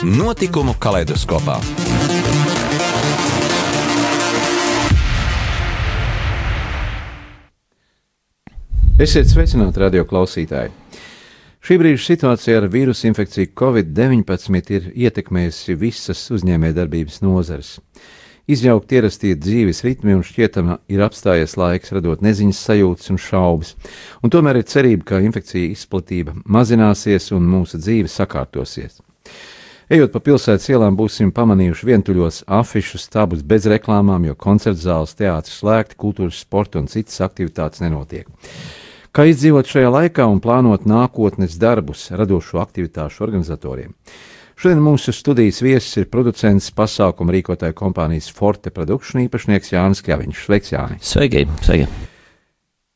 Notikumu kaleidoskopā. Esiet sveicināti, radio klausītāji! Šī brīža situācija ar vīrusu infekciju Covid-19 ir ietekmējusi visas uzņēmējdarbības nozares. Izjaukt ierastie dzīves ritmi un šķietama ir apstājies laiks, radot neziņas sajūtas un šaubas, un tomēr ir cerība, ka infekcija izplatība mazināsies un mūsu dzīve sakārtosies. Ejot pa pilsētas ielām, būsim pamanījuši vientuļos afišus, stabus bez reklāmām, jo koncerts zāles, teātris slēgti, kultūras, sporta un citas aktivitātes nenotiek. Kā izdzīvot šajā laikā un plānot nākotnes darbus radošo aktivitāšu organizatoriem? Šodien mūsu studijas viesis ir producents pasākumu rīkotāju kompānijas Forte Production īpašnieks Jānis Kjaviņš. Sveiks, Jāni! Sveiki! sveiki.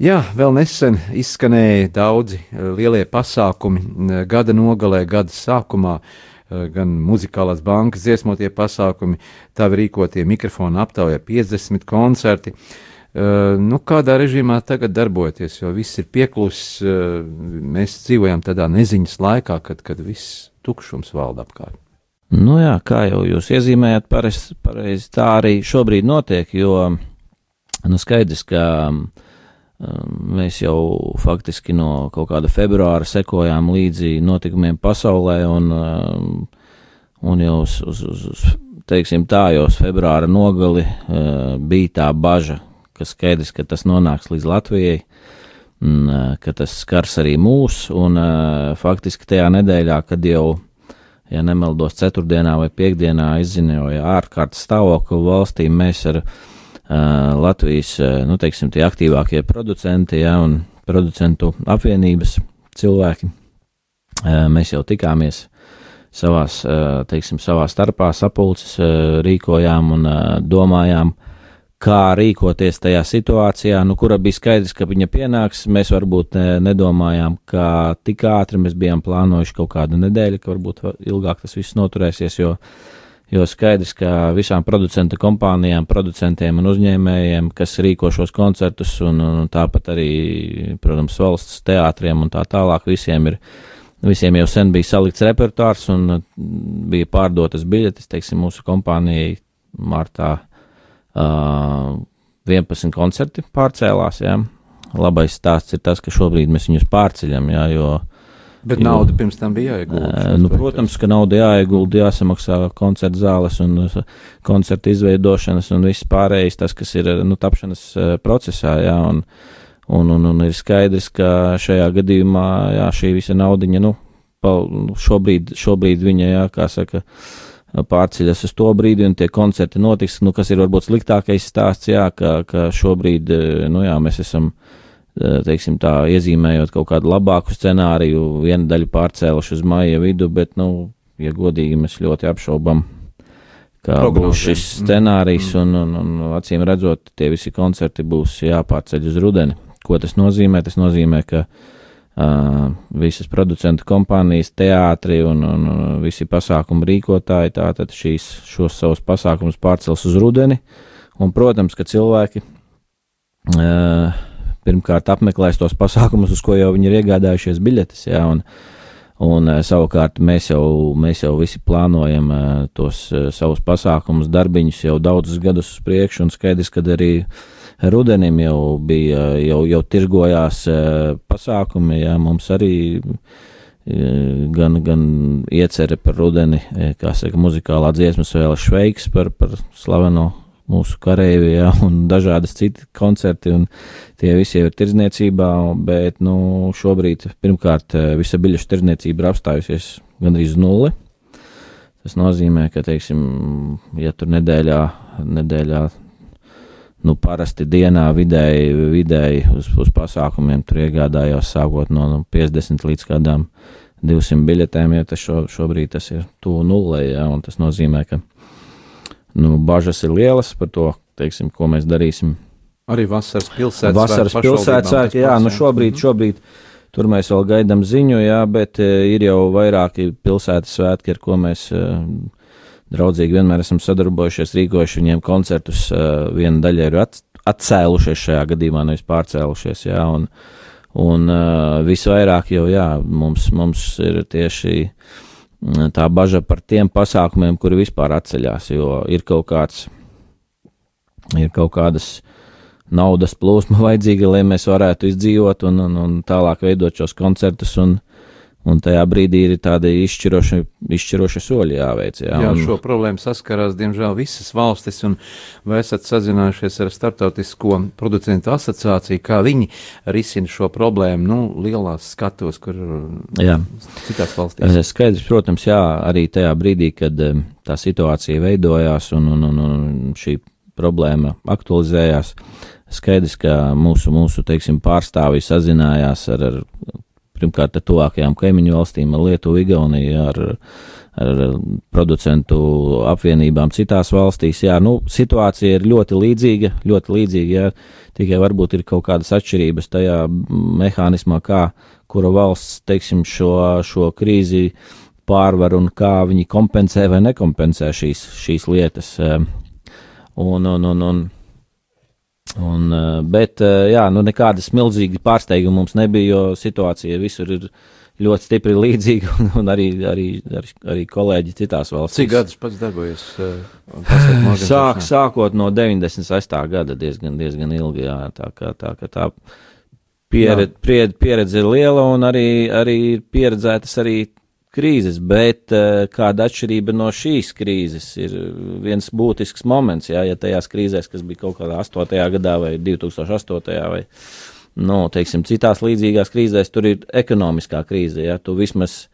Jā, vēl nesen izskanēja daudzi eh, lielie pasākumi gada nogalē, gada sākumā, eh, gan muzikālās bankas dziesmotie pasākumi, tā rīkotie mikrofonu aptaujā 50 koncerti. Uh, Uh, nu, kādā režīmā tagad darbojaties, jo viss ir pieklusis. Uh, mēs dzīvojam tādā neziņas laikā, kad, kad viss tukšums valda apkārt. Nu jā, kā jau jūs iezīmējat, pareizi pareiz tā arī šobrīd notiek, jo nu, skaidrs, ka um, mēs jau faktiski no kaut kāda februāra sekojām līdzi notikumiem pasaulē, un, um, un jau uz, uz, uz, teiksim tā, jau uz februāra nogali uh, bija tā bažas ka skaidrs, ka tas nonāks līdz Latvijai, un, ka tas skars arī mūs, un faktiski tajā nedēļā, kad jau, ja nemaldos, ceturtdienā vai piekdienā izziņoja ārkārtas stāvokli valstī, mēs ar Latvijas, nu, teiksim, tie aktīvākie producenti, ja, un producentu apvienības cilvēki, mēs jau tikāmies savās, teiksim, savā starpā sapulces rīkojām un domājām, kā rīkoties tajā situācijā, nu, kura bija skaidrs, ka viņa pienāks. Mēs varbūt nedomājām, ka tik ātri mēs bijām plānojuši kaut kādu nedēļu, ka varbūt ilgāk tas viss noturēsies, jo, jo skaidrs, ka visām producentu kompānijām, producentiem un uzņēmējiem, kas rīko šos koncertus, un, un tāpat arī, protams, valsts teātriem un tā tālāk, visiem ir. Visiem jau sen bija salikts repertuārs un bija pārdotas biļetes, teiksim, mūsu kompānijai martā Uh, 11 koncerti pārcēlās. Jā. Labais stāsts ir tas, ka šobrīd mēs viņus pārceļam, jā, jo. Bet jo, nauda pirms tam bija jāiegulda. Uh, nu, protams, ka nauda jāiegulda, jāsamaksā koncerta zāles un uh, koncerta izveidošanas un viss pārējais, tas, kas ir nu, tapšanas uh, procesā. Jā, un, un, un, un ir skaidrs, ka šajā gadījumā jā, šī visa naudiņa, nu, pa, nu, šobrīd, šobrīd viņa, jā, kā saka, uh, pārceļas uz to brīdi, un tie koncerti notiks, nu, kas ir varbūt sliktākais stāsts, jā, ka, ka šobrīd, nu jā, mēs esam, e, teiksim tā, iezīmējot kaut kādu labāku scenāriju, viena daļa pārcēluši uz maija vidu, bet, nu, ja godīgi, mēs ļoti apšaubam, kā Prognozēm. būs šis scenārijs, mm. un, un, un acīm redzot, tie visi koncerti būs jāpārceļ uz rudeni. Ko tas nozīmē? Tas nozīmē, ka uh, visas producentu kompānijas, teātri un, un visi pasākumu rīkotāji tātad šīs, šos savus pasākumus pārcels uz rudeni. Un, protams, ka cilvēki uh, pirmkārt apmeklēs tos pasākumus, uz ko jau viņi ir iegādājušies biļetes. Jā, un, un uh, savukārt mēs jau, mēs jau visi plānojam uh, tos uh, savus pasākumus, darbiņus jau daudzus gadus uz priekšu, un skaidrs, ka arī rudenim jau bija, jau, jau tirgojās eh, pasākumi, jā, mums arī eh, gan, gan iecerē par rudeni, eh, kā saka, muzikālā dziesmas vēl šveiks par, par slaveno mūsu kareivi, jā, un dažādas citi koncerti, un tie visi ir tirdzniecībā, bet, nu, šobrīd, pirmkārt, visa biļešu tirdzniecība ir apstājusies gandrīz nulle. Tas nozīmē, ka, teiksim, ja tur nedēļā, nedēļā nu, parasti dienā vidēji, vidēji uz, uz pasākumiem tur iegādājos sākot no nu, 50 līdz kādām 200 biļetēm, ja tas šo, šobrīd tas ir tuvu nulē, ja, un tas nozīmē, ka nu, bažas ir lielas par to, teiksim, ko mēs darīsim. Arī vasaras pilsētas vasaras pilsētas jā, nu šobrīd, šobrīd tur mēs vēl gaidām ziņu, jā, bet ir jau vairāki pilsētas svētki, ar ko mēs draudzīgi vienmēr esam sadarbojušies, rīkojuši viņiem koncertus. Viena daļa ir atcēlušies šajā gadījumā, nevis pārcēlušies, jā, un, un visvairāk jau, jā, mums, mums ir tieši tā baža par tiem pasākumiem, kuri vispār atceļās, jo ir kaut kāds, ir kaut kādas naudas plūsma vajadzīga, lai mēs varētu izdzīvot un, un, un tālāk veidot šos koncertus un, Un tajā brīdī ir tādi izšķiroši, izšķiroši soļi jāveic. Jā, jā un... šo problēmu saskarās, diemžēl, visas valstis, un vai esat sazinājušies ar Startautisko producentu asociāciju, kā viņi risina šo problēmu, nu, lielās skatos, kur jā. citās valstīs? Eh, skaidrs, protams, jā, arī tajā brīdī, kad eh, tā situācija veidojās un, un, un, un šī problēma aktualizējās, skaidrs, ka mūsu, mūsu teiksim, pārstāvji sazinājās ar, ar pirmkārt ar tuvākajām kaimiņu valstīm, ar Lietuvu, Igauniju, ar, ar producentu apvienībām citās valstīs. Jā, nu, situācija ir ļoti līdzīga, ļoti līdzīga, jā, tikai varbūt ir kaut kādas atšķirības tajā mehānismā, kā kura valsts, teiksim, šo, šo krīzi pārvar un kā viņi kompensē vai nekompensē šīs, šīs lietas. Un, un, un, un, Un, eh, bet, eh, jā, nu nekādas milzīgas pārsteiguma mums nebija, jo situācija visur ir ļoti stipri līdzīga, un, un arī, arī, arī, kolēģi citās valstīs. Cik gadus pats darbojas? Uh, Sāk, sākot no 96. gada diezgan, diezgan ilgi, jā, tā kā tā, ka tā pieredze, pieredze ir liela, un arī, arī pieredzētas arī krīzes, bet uh, kāda atšķirība no šīs krīzes ir viens būtisks moments, jā, ja tajās krīzēs, kas bija kaut kādā 8. gadā vai 2008. vai, nu, teiksim, citās līdzīgās krīzēs, tur ir ekonomiskā krīze, jā, tu vismaz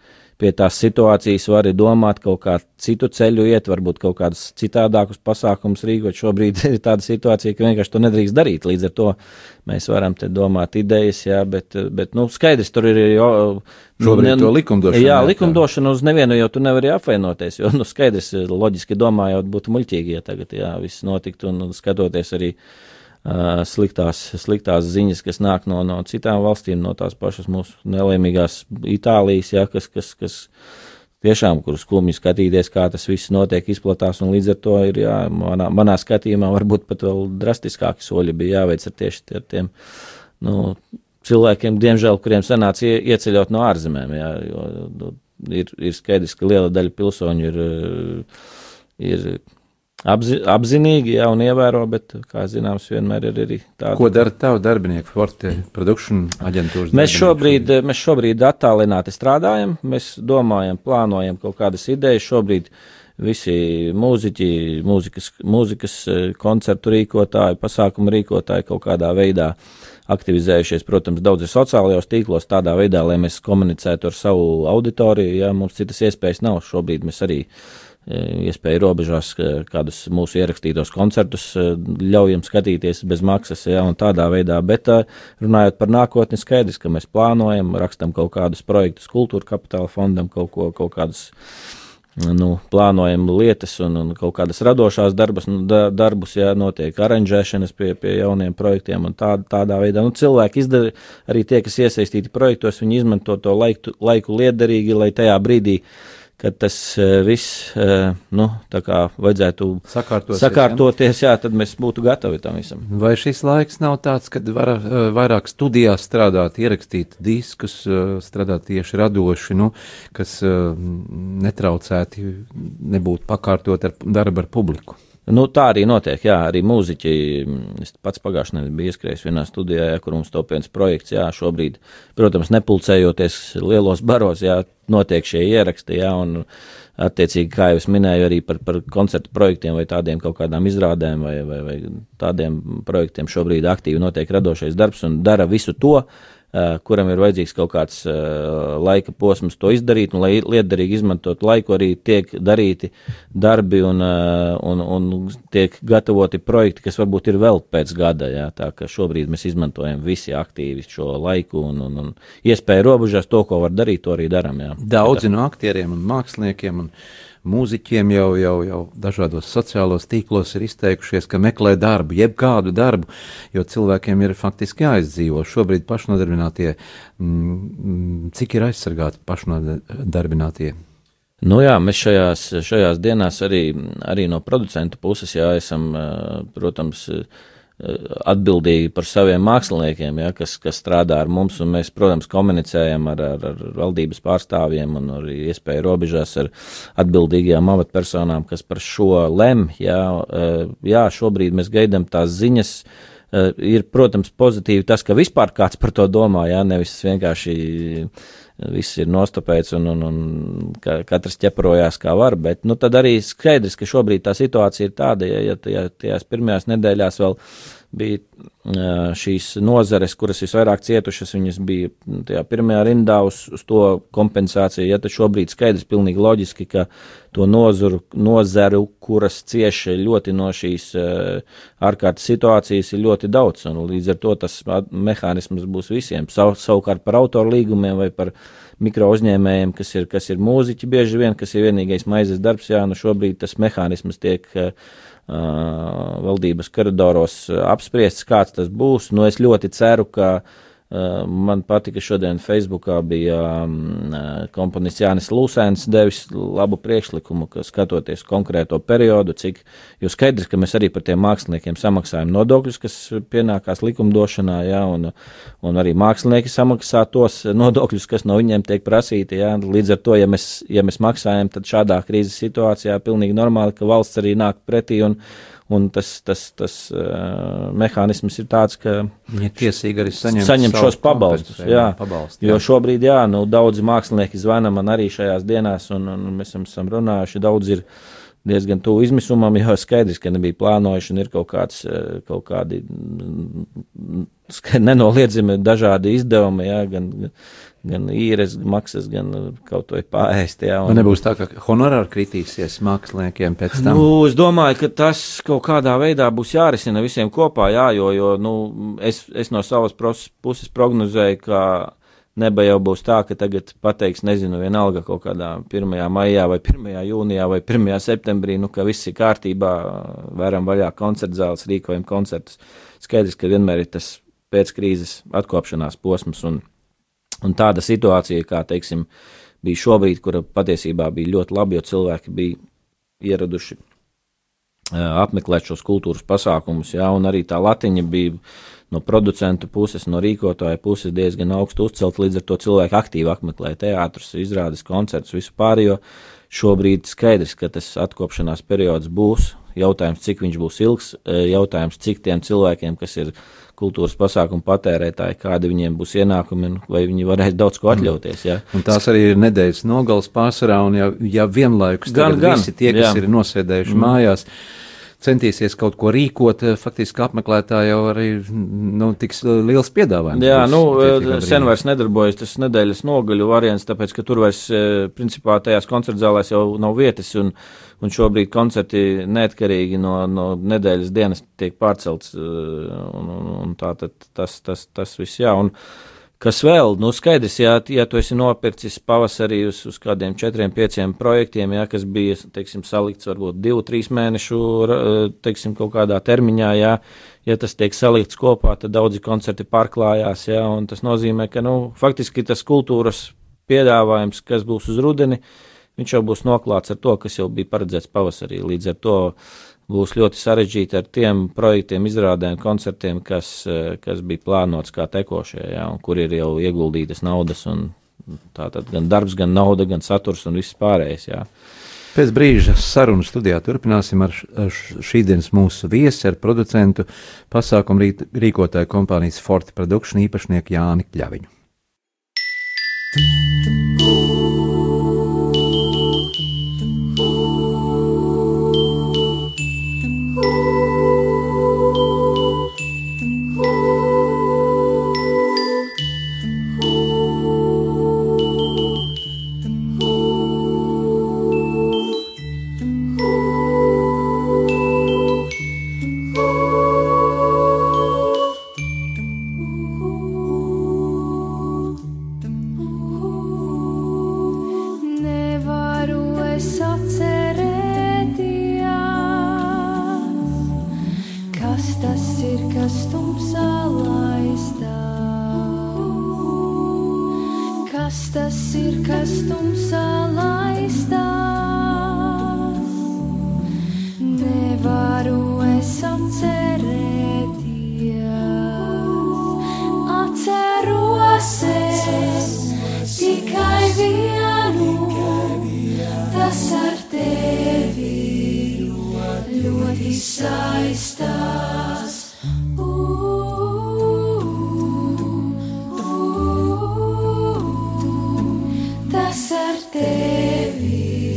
pie tās situācijas vari domāt, kaut kā citu ceļu iet, varbūt kaut kādus citādākus pasākumus rīkot. Šobrīd ir tāda situācija, ka vienkārši to nedrīkst darīt. Līdz ar to mēs varam te domāt idejas, jā, bet, bet nu, skaidrs, tur ir jau. Šobrīd nu, to likumdošana. Jā, likumdošana uz nevienu jau tu nevari apvainoties, jo, nu, skaidrs, loģiski domājot, būtu muļķīgi, ja tagad, jā, viss notiktu un skatoties arī sliktās, sliktās ziņas, kas nāk no, no citām valstīm, no tās pašas mūsu nelēmīgās Itālijas, ja, kas, kas, kas tiešām, kur skumji skatīties, kā tas viss notiek, izplatās, un līdz ar to ir, jā, manā, manā skatījumā varbūt pat vēl drastiskāki soļi bija jāveic ar tieši ar tiem, nu, cilvēkiem, diemžēl, kuriem sanāca ieceļot no ārzemēm, jā, jo nu, ir, ir skaidrs, ka liela daļa pilsoņu ir, ir Apzi, apzinīgi, jā, un ievēro, bet, kā zināms, vienmēr ir arī tāda. Ko dara tavu darbinieku, Forte Production aģentūras? Mēs šobrīd, mēs šobrīd attālināti strādājam, mēs domājam, plānojam kaut kādas idejas. Šobrīd visi mūziķi, mūzikas, mūzikas eh, koncertu rīkotāji, pasākumu rīkotāji kaut kādā veidā aktivizējušies, protams, daudz ir sociālajos tīklos, tādā veidā, lai mēs komunicētu ar savu auditoriju. Ja mums citas iespējas nav, šobrīd mēs arī E, iespēja robežās kādus mūsu ierakstītos koncertus e, ļaujam skatīties bez maksas, ja, un tādā veidā, bet e, runājot par nākotni, skaidrs, ka mēs plānojam, rakstam kaut kādus projektus kultūra kapitāla fondam, kaut ko, kaut kādus, nu, plānojam lietas un, un kaut kādas radošās darbas, nu, da, darbus, ja notiek aranžēšanas pie, pie jauniem projektiem un tā, tādā veidā, nu, cilvēki izdara, arī tie, kas iesaistīti projektos, viņi izmanto to laiku, laiku liederīgi, lai tajā brīdī, uh, kad tas uh, viss, uh, nu, vajadzētu sakārtoties, sakārtoties jā? jā, tad mēs būtu gatavi tam visam. Vai šis laiks nav tāds, kad var uh, vairāk studijās strādāt, ierakstīt diskus, strādāt tieši radoši, nu, kas netraucēti nebūt pakārtot ar darbu ar publiku? Nu, tā arī notiek. Jā, arī mūziķi. Es pats pagājušajā nedēļā biju ieskrējis vienā studijā, jā, kur mums top viens projekts. Jā, šobrīd, protams, nepulcējoties lielos baros, jā, notiek šie ieraksti. Jā, un, attiecīgi, kā jau minēju, arī par, par koncertu projektiem vai tādiem kaut kādām izrādēm vai, vai, vai tādiem projektiem šobrīd aktīvi notiek radošais darbs un dara visu to, kuram ir vajadzīgs kaut kāds laika posms to izdarīt, un lai lietderīgi izmantot laiku, arī tiek darīti darbi un, un, un tiek gatavoti projekti, kas varbūt ir vēl pēc gada. Jā, tā ka šobrīd mēs izmantojam visi aktīvi šo laiku un, un, un iespēju robežās to, ko var darīt, to arī darām. Daudzi no aktieriem un māksliniekiem. Un mūziķiem jau, jau, jau dažādos sociālos tīklos ir izteikušies, ka meklē darbu, jebkādu darbu, jo cilvēkiem ir faktiski jāizdzīvo. Šobrīd pašnodarbinātie, mm, mm, cik ir aizsargāti pašnodarbinātie? Nu jā, mēs šajās, šajās dienās arī, arī no producentu puses jā, esam, protams, atbildīgi par saviem māksliniekiem, ja, kas, kas strādā ar mums, un mēs, protams, komunicējam ar, ar, ar valdības pārstāvjiem un arī iespēju robežās ar atbildīgajām amatpersonām, kas par šo lem. Ja, eh, jā, šobrīd mēs gaidām tās ziņas. Eh, ir, protams, pozitīvi tas, ka vispār kāds par to domā, jā, nevis vienkārši viss ir nostopēts un, un, un katrs ķeparojās kā var, bet nu, tad arī skaidrs, ka šobrīd tā situācija ir tāda, ja, ja tajās pirmajās nedēļās vēl bija šīs nozares, kuras visvairāk cietušas, viņas bija tajā pirmajā rindā uz, uz to kompensāciju. Ja tad šobrīd skaidrs pilnīgi loģiski, ka to nozaru, nozaru kuras cieši ļoti no šīs ārkārtas situācijas, ir ļoti daudz, un līdz ar to tas mehānisms būs visiem. Sav, savukārt par autoru līgumiem vai par mikro uzņēmējiem, kas ir, kas ir mūziķi bieži vien, kas ir vienīgais maizes darbs, jā, nu šobrīd tas mehānisms tiek uh, valdības koridoros apspriests, kāds tas būs. Nu, es ļoti ceru, ka Eh, man patika šodien Facebookā bija um, komponists Jānis Lūsēns devis labu priekšlikumu, ka skatoties konkrēto periodu, cik, jo skaidrs, ka mēs arī par tiem māksliniekiem samaksājam nodokļus, kas pienākās likumdošanā, jā, un, un arī mākslinieki samaksā tos nodokļus, kas no viņiem tiek prasīti, jā, līdz ar to, ja mēs, ja mēs maksājam, tad šādā krīzes situācijā pilnīgi normāli, ka valsts arī nāk pretī un, Un tas, tas, tas uh, mehānisms ir tāds, ka ja tiesīgi arī saņem, saņem šos pabalstus. Jā, pabalstu, jā. Jo šobrīd, jā, nu, daudzi mākslinieki zvana man arī šajās dienās, un, un mēs esam runājuši. Daudz ir diezgan tuvu izmisumam, jo skaidrs, ka nebija plānojuši, un ir kaut, kāds, kaut kādi mm, nenoliedzami dažādi izdevumi, jā, gan gan īres maksas, gan uh, kaut vai pārēst. Jā, un... Nebūs tā, ka honorāri kritīsies māksliniekiem pēc tam. Nu, es domāju, ka tas kaut kādā veidā būs jārisina visiem kopā, jā, jo, jo nu, es, es no savas puses prognozēju, ka neba jau būs tā, ka tagad pateiks, nezinu, vienalga kaut kādā 1. maijā vai 1. jūnijā vai 1. septembrī, nu, ka viss ir kārtībā, varam vaļā koncertu zāles, rīkojam koncertus. Skaidrs, ka vienmēr ir tas pēckrīzes atkopšanās posms un Un tāda situācija, kā teiksim, bija šobrīd, kura patiesībā bija ļoti labi, jo cilvēki bija ieraduši apmeklēt šos kultūras pasākumus, jā, un arī tā latiņa bija no producentu puses, no rīkotāja puses diezgan augstu uzcelt, līdz ar to cilvēki aktīvi apmeklē teātrus, izrādes koncertus, visu pārējo. Šobrīd skaidrs, ka tas atkopšanās periods būs, jautājums, cik viņš būs ilgs, jautājums, cik tiem cilvēkiem, kas ir kultūras pasākumu patērētāji, kādi viņiem būs ienākumi un vai viņi varēs daudz ko atļauties. Ja. Un tās arī ir nedēļas nogales pārsvarā, un ja, ja vienlaikus gan, gan, visi tie, kas jā. ir nosēdējuši mm. mājās, centīsies kaut ko rīkot, eh, faktiski apmeklētāji jau arī nu, tiks liels piedāvājums. Jā, nu, eh, sen vairs nedarbojas tas nedēļas nogaļu variants, tāpēc, ka tur vairs, eh, principā, tajās koncertzālēs jau nav vietas, un, un šobrīd koncerti neatkarīgi no, no nedēļas dienas tiek pārcelts, un, un, un tā tad tas, tas, tas viss jā. Un, Kas vēl? Nu, skaidrs, ja, ja tu esi nopircis pavasarī uz, uz kādiem četriem, pieciem projektiem, ja, kas bija, teiksim, salikts varbūt divu, trīs mēnešu, teiksim, kaut kādā termiņā, ja, ja tas tiek salikts kopā, tad daudzi koncerti pārklājās, ja, un tas nozīmē, ka, nu, faktiski tas kultūras piedāvājums, kas būs uz rudeni, viņš jau būs noklāts ar to, kas jau bija paredzēts pavasarī. Līdz ar to būs ļoti sarežģīti ar tiem projektiem, izrādēm, koncertiem, kas, eh, kas bija plānots kā tekošie, ja, un kur ir jau ieguldītas naudas. Tātad gan darbs, gan nauda, gan saturs un viss pārējais. Jā. Pēc brīža sarunu studijā turpināsim ar šīdienas mūsu viesi, ar producentu pasākumu rīkotāju kompānijas Forte Production īpašnieku Jāni Kļaviņu.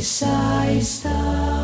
Isa está.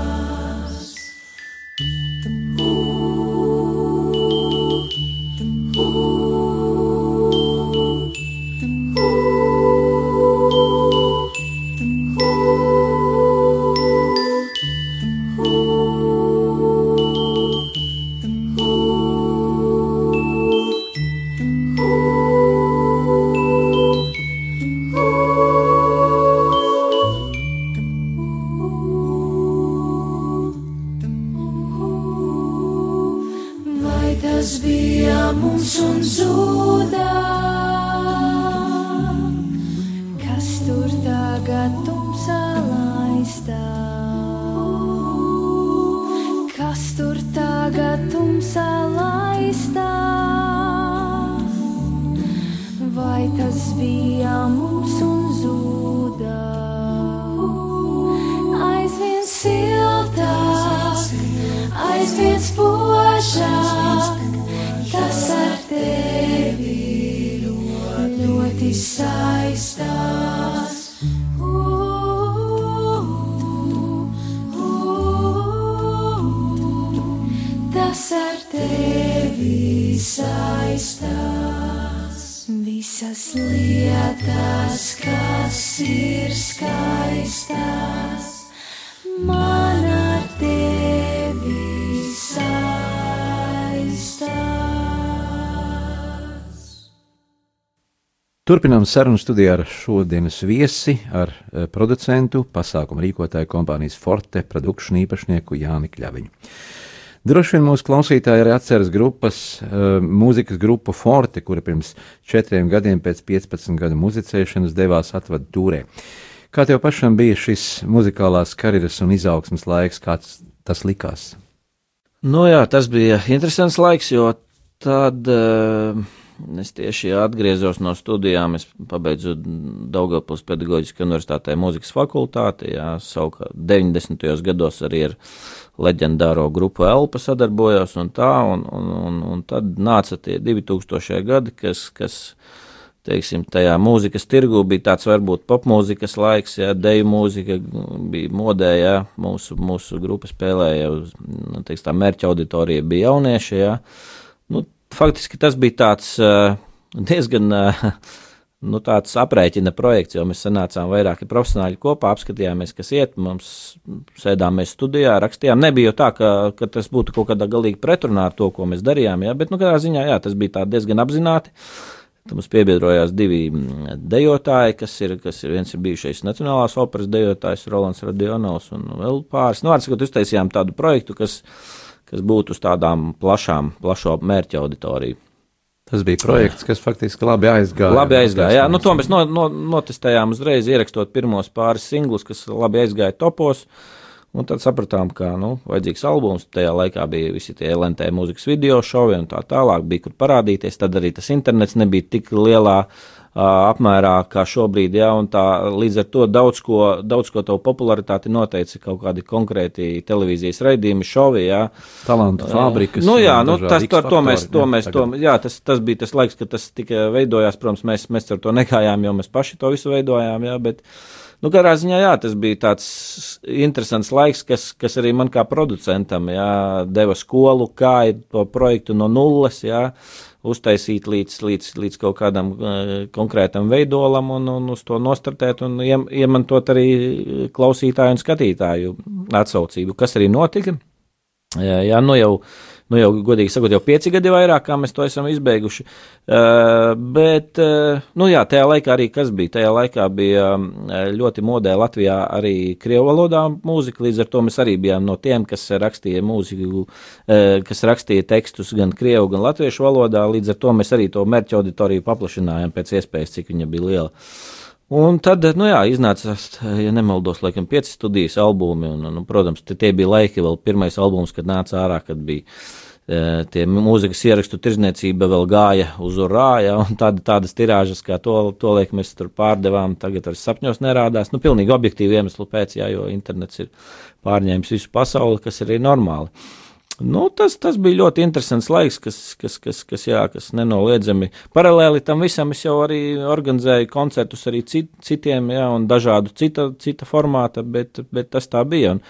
Turpinām sarunu studijā ar šodienas viesi, ar uh, producentu, pasākumu rīkotāju kompānijas Forte produkciju īpašnieku Jāni Kļaviņu. Droši vien mūsu klausītāji arī atceras grupas, uh, mūzikas grupu Forte, kura pirms četriem gadiem pēc 15 gadu muzicēšanas devās atvadu tūrē. Kā tev pašam bija šis muzikālās karjeras un izaugsmas laiks, kāds tas likās? Nu jā, tas bija interesants laiks, jo tad. Uh Es tieši atgriezos no studijām, es pabeidzu Daugavpils pedagoģiskā universitātē mūzikas fakultāti, jā, savukārt 90. gados arī ar leģendāro grupu Elpa sadarbojos un tā, un, un, un, un tad nāca tie 2000. gadi, kas, kas, teiksim, tajā mūzikas tirgu bija tāds varbūt popmūzikas laiks, jā, deju mūzika bija modē, jā, mūsu, mūsu grupa spēlēja uz, nu, teiksim, tā mērķa auditorija bija jaunieši, jā, nu, faktiski tas bija tāds eh, diezgan eh, nu, tāds aprēķina projekts, jo mēs sanācām vairāki profesionāļi kopā, apskatījāmies, kas iet, mums sēdām mēs studijā, rakstījām. Nebija jau tā, ka, ka tas būtu kaut kādā galīgi pretrunā ar to, ko mēs darījām, jā, bet, nu, kādā ziņā, jā, tas bija tā diezgan apzināti. Tad mums piebiedrojās divi mm, dejotāji, kas ir, kas ir viens ir bijušais Nacionālās operas dejotājs Rolands Radionovs un vēl pāris. Nu, vārds, kad uztaisījām tādu projektu, kas, uh, kas būtu uz tādām plašām, plašo mērķa auditoriju. Tas bija projekts, kas faktiski labi aizgāja. Labi aizgāja, jā. Nu, to mēs no, no, notestējām uzreiz, ierakstot pirmos pāris singlus, kas labi aizgāja topos. Un tad sapratām, ka nu, vajadzīgs albums. Tajā laikā bija visi tie LNT mūzikas video šovi un tā tālāk, bija kur parādīties. Tad arī tas internets nebija tik lielā uh, apmērā kā šobrīd, ja, un tā līdz ar to daudz ko, daudz ko tavu popularitāti noteica kaut kādi konkrēti televīzijas raidījumi, šovi, jā. Talantu fabrikas. Nu jā, nu tas, to, to mēs, to mēs, to, jā, tas, tas bija tas laiks, kad tas tika veidojās, protams, mēs, mēs ar to nekājām, jo mēs paši to visu veidojām, jā, bet. Nu, katrā ziņā, jā, tas bija tāds interesants laiks, kas, kas arī man kā producentam jā, deva skolu, kā ir to projektu no nulles. Jā, uztaisīt līdz, līdz, līdz kaut kādam uh, konkrētam veidolam un, un uz to nostartēt un iemantot arī klausītāju un skatītāju atsaucību, kas arī notika. Jā, jā nu jau nu jau, godīgi sakot, jau pieci gadi vairāk, kā mēs to esam izbeiguši. Uh, bet, uh, nu jā, tajā laikā arī kas bija? Tajā laikā bija uh, ļoti modē Latvijā arī krievu valodā mūzika, līdz ar to mēs arī bijām no tiem, kas rakstīja mūziku, uh, kas rakstīja tekstus gan krievu, gan latviešu valodā, līdz ar to mēs arī to mērķu auditoriju paplašinājām pēc iespējas, cik viņa bija liela. Un tad, nu jā, iznāca, ja nemaldos, laikam, pieci studijas albumi, un, un protams, tie bija laiki, vēl pirmais albums, kad nāca ārā, kad bija e, tie mūzikas ierakstu tirzniecība vēl gāja uz urā, ja, un tāda, tādas tirāžas, kā to, to liek mēs tur pārdevām, tagad ar sapņos nerādās, nu, pilnīgi objektīvi iemeslu pēc, jā, jo internets ir pārņēmis visu pasauli, kas arī normāli. Nu, tas, tas bija ļoti interesants laiks, kas, kas, kas, kas, jā, kas nenoliedzami. Paralēli tam visam es jau arī organizēju koncertus arī cit, citiem, jā, un dažādu cita, cita formāta, bet, bet tas tā bija. Un